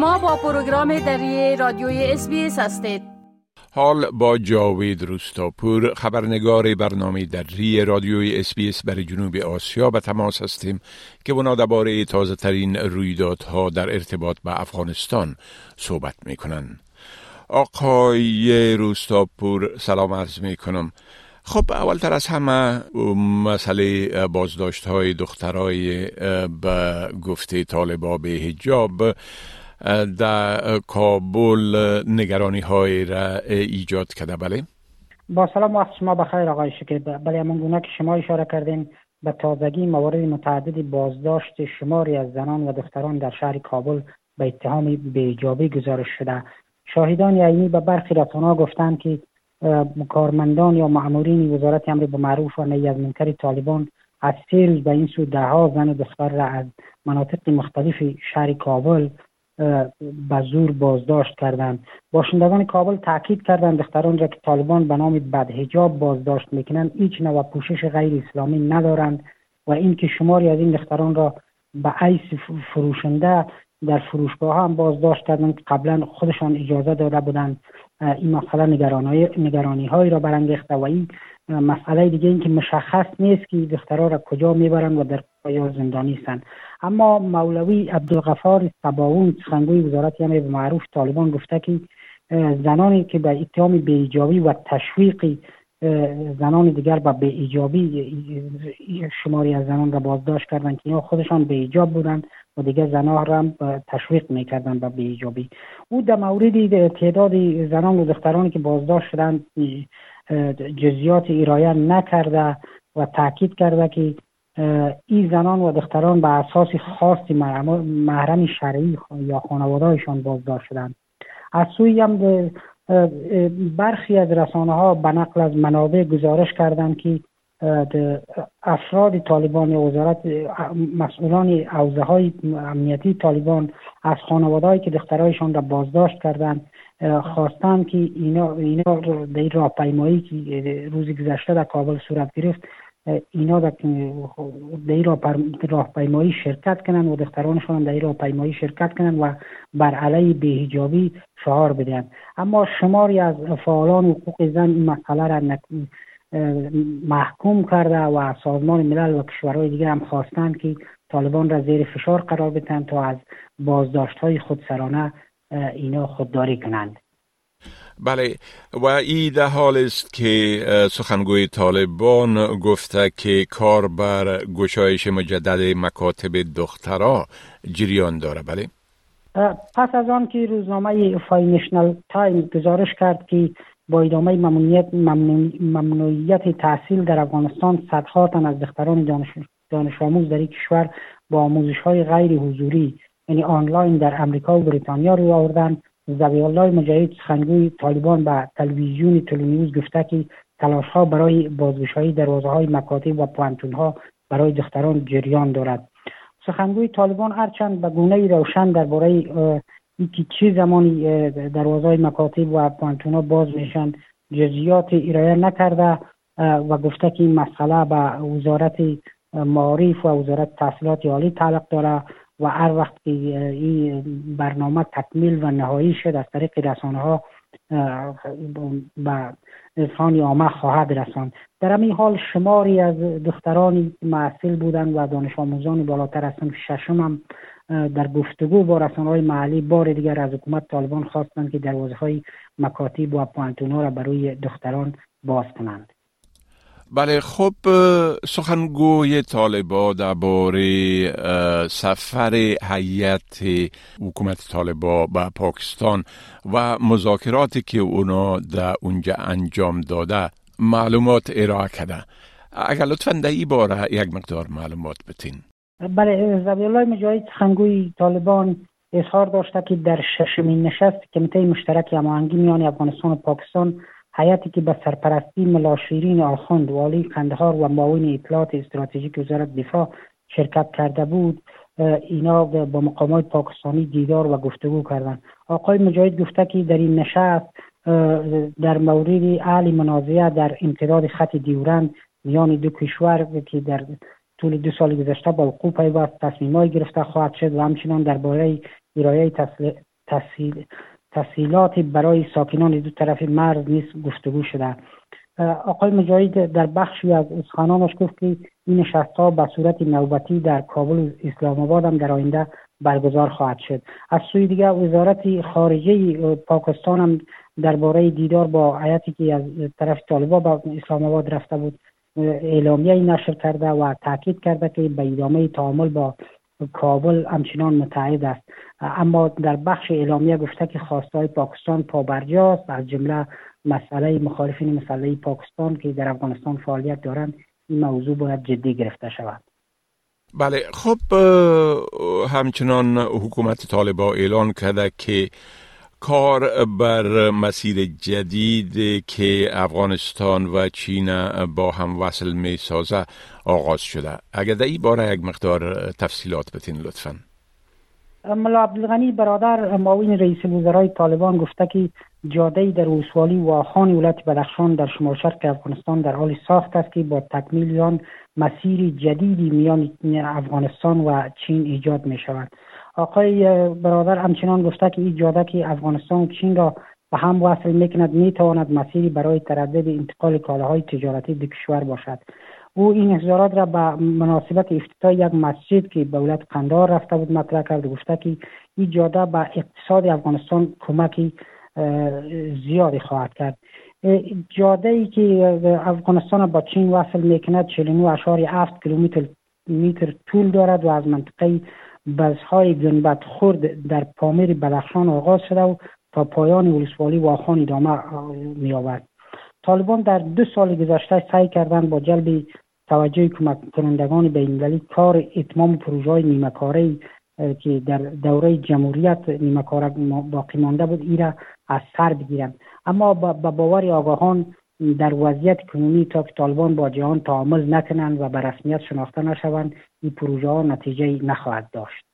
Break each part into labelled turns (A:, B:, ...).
A: شما با پروگرام دری رادیوی اس هستید
B: حال با جاوید روستاپور خبرنگار برنامه دری رادیوی اس برای جنوب آسیا به تماس هستیم که اونا درباره تازه ترین رویدادها در ارتباط به افغانستان صحبت می کنن. آقای روستاپور سلام عرض می کنم خب اولتر از همه مسئله بازداشت های دخترای به گفته طالبا به هجاب در کابل نگرانی های را ایجاد کرده. بله؟
C: با سلام وقت شما بخیر آقای شکر بله همون گونه که شما اشاره کردین به تازگی موارد متعددی بازداشت شماری از زنان و دختران در شهر کابل به اتهام بیجابی گزارش شده. شاهدان عینی به برخی رسانه گفتند که کارمندان یا مامورین وزارت امر به معروف و نهی از منکر طالبان از روز به این سو دهها زن و دختر را از مناطق مختلف شهر کابل به زور بازداشت کردند. باشندگان کابل تاکید کردند دختران را که طالبان به نام بدهجاب بازداشت می‌کنند هیچ نوع پوشش غیر اسلامی ندارند و اینکه شماری از این دختران را به عیس فروشنده در فروشگاه هم بازداشت کردند که قبلا خودشان اجازه داده بودند. این مسئله نگرانی هایی را برانگیخته و این مسئله دیگه این که مشخص نیست که دخترها را کجا می‌برند و در کجا زندانی هستند. اما مولوی عبدالغفار سباون سخنگوی وزارت امر معروف طالبان گفته که زنانی که به اتهام بیجابی و تشویق زنان دیگر به بیجابی شماری از زنان را بازداشت کردند که اینا خودشان بیجاب بودند. و دیگر زنها را هم تشویق می‌کردند به بیجابی او در مورد تعداد زنان و دخترانی که بازداشت شدند جزیات ایرایه نکرده و تاکید کرده که این زنان و دختران به اساس خاصی محرم شرعی یا خانوادهشان بازداشت شدند. از سوی هم برخی از رسانه ها به نقل از منابع گزارش کردند که افراد طالبان یا وزارت مسئولان حوزه های امنیتی طالبان از خانوادهایی که دخترایشان را بازداشت کردند خواستند که اینا اینا در راهپیمایی که روز گذشته در کابل صورت گرفت اینا در راهپیمایی شرکت کنند و دخترانشان در راهپیمایی شرکت کنند و بر علیه بهجابی شعار بدن اما شماری از فعالان حقوق زن این مسئله را محکوم کرده و سازمان ملل و کشورهای دیگر هم خواستند که طالبان را زیر فشار قرار بدن تا از بازداشت های خودسرانه اینا خودداری کنند.
B: بله و ای در حالی است که سخنگوی طالبان گفته که کار بر گشایش مجدد مکاتب دخترها جریان داره بله.
C: پس از آن که روزنامه Financial Times گزارش کرد که با ادامه ممنوعیت, ممنوعیت تحصیل در افغانستان صدها تن از دختران دانش, دانش آموز در این کشور با آموزش های غیر حضوری یعنی آنلاین در امریکا و بریتانیا رو آوردند زبی الله مجاهد سخنگوی طالبان به تلویزیون تلونیوز گفته که تلاش ها برای بازگشایی دروازه های مکاتب و پوانتون ها برای دختران جریان دارد. سخنگوی طالبان هرچند به گونه روشن درباره اینکه چه زمانی دروازه مکاتب و پوانتون ها باز میشن جزیات ارائه نکرده و گفته که این مسئله به وزارت معارف و وزارت تحصیلات عالی تعلق داره و هر وقت که این برنامه تکمیل و نهایی شد از طریق رسانه ها به اذهان عامه خواهد رساند. در همین حال شماری از دخترانی محصل بودند و دانش آموزان بالاتر از ششم هم در گفتگو با رسانه های محلی بار دیگر از حکومت طالبان خواستند که دروازه های مکاتب و پوانتونا را برای دختران باز کنند.
B: بله خب سخنگوی طالبا درباره سفر هیئت حکومت طالبا به پاکستان و مذاکراتی که اونا در اونجا انجام داده معلومات ارائه کرده اگر لطفا در این باره یک مقدار معلومات بتین.
C: بله زبی الله مجاهد سخنگوی طالبان اظهار داشته که در ششمین نشست کمیته مشترک هماهنگی میان افغانستان و پاکستان حیاتی که به سرپرستی ملاشیرین آخوند والی قندهار و معاون اطلاعات استراتژیک وزارت دفاع شرکت کرده بود اینا با مقامات پاکستانی دیدار و گفتگو کردند آقای مجاهد گفته که در این نشست در مورد اهل منازعه در امتداد خط دیورند میان دو کشور که در طول دو سال گذشته با وقوع پیوست تصمیمای گرفته خواهد شد و همچنان درباره ارائه تسهیلات برای ساکنان دو طرف مرز نیز گفتگو شده. آقای مجاهد در بخشی از اسخانانش گفت که این نشست ها به صورت نوبتی در کابل و اسلام آباد هم در آینده برگزار خواهد شد. از سوی دیگر وزارت خارجه پاکستان هم درباره دیدار با حیاتی که از طرف طالبا به اسلام آباد رفته بود اعلامیه نشر کرده و تاکید کرده که به ادامه تعامل با کابل همچنان متعهد است. اما در بخش اعلامیه گفته که خواستهای پاکستان پابرجاست از جمله مسئله مخالفین مسئله پاکستان که در افغانستان فعالیت دارند این موضوع باید جدی گرفته شود.
B: بله خب همچنان حکومت طالبا اعلان کرده که کار بر مسیر جدید که افغانستان و چین با هم وصل می سازه آغاز شده. اگر در این باره یک مقدار تفصیلات بتین لطفا.
C: ملا عبدالغنی برادر معاون رئیس وزرای طالبان گفته که جاده در ولسوالی و خان ولایت بدخشان در شمال شرق افغانستان در حال ساخت است که با تکمیل آن مسیر جدیدی میان افغانستان و چین ایجاد می شود آقای برادر همچنان گفته که این جاده که افغانستان و چین را به هم وصل می‌کند می‌تواند مسیری برای تردد انتقال کالاهای تجارتی دو کشور باشد. او این احضارات را به مناسبت افتتاح یک مسجد که به ولایت قندار رفته بود مطرح کرد گفته که این جاده به اقتصاد افغانستان کمکی زیادی خواهد کرد. جاده ای که افغانستان با چین وصل می‌کند 49.7 کیلومتر طول دارد و از منطقه بزهای گنبت خورد در پامیر بدخشان آغاز شده و تا پایان ولسوالی واخان ادامه مییابد. طالبان در دو سال گذشته سعی کردند با جلب توجه کمک کنندگان بینالمللی کار اتمام پروژه های نیمه که در دوره جمهوریت نیمه باقی مانده بود ایره از سر بگیرند. اما با باور آگاهان در وضعیت کنونی تا که طالبان با جهان تعامل نکنند و به رسمیت شناخته نشوند این پروژه ها نتیجه نخواهد داشت.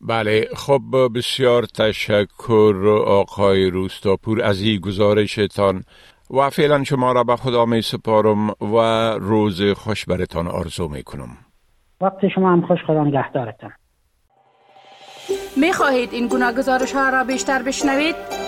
B: بله خب بسیار تشکر آقای روستاپور از این گزارشتان و فعلا شما را به خدا می سپارم و روز خوش برتان آرزو می کنم.
C: وقت شما هم خوش خدا نگهدارتان.
A: می خواهید این گونه گزارش ها را بیشتر بشنوید؟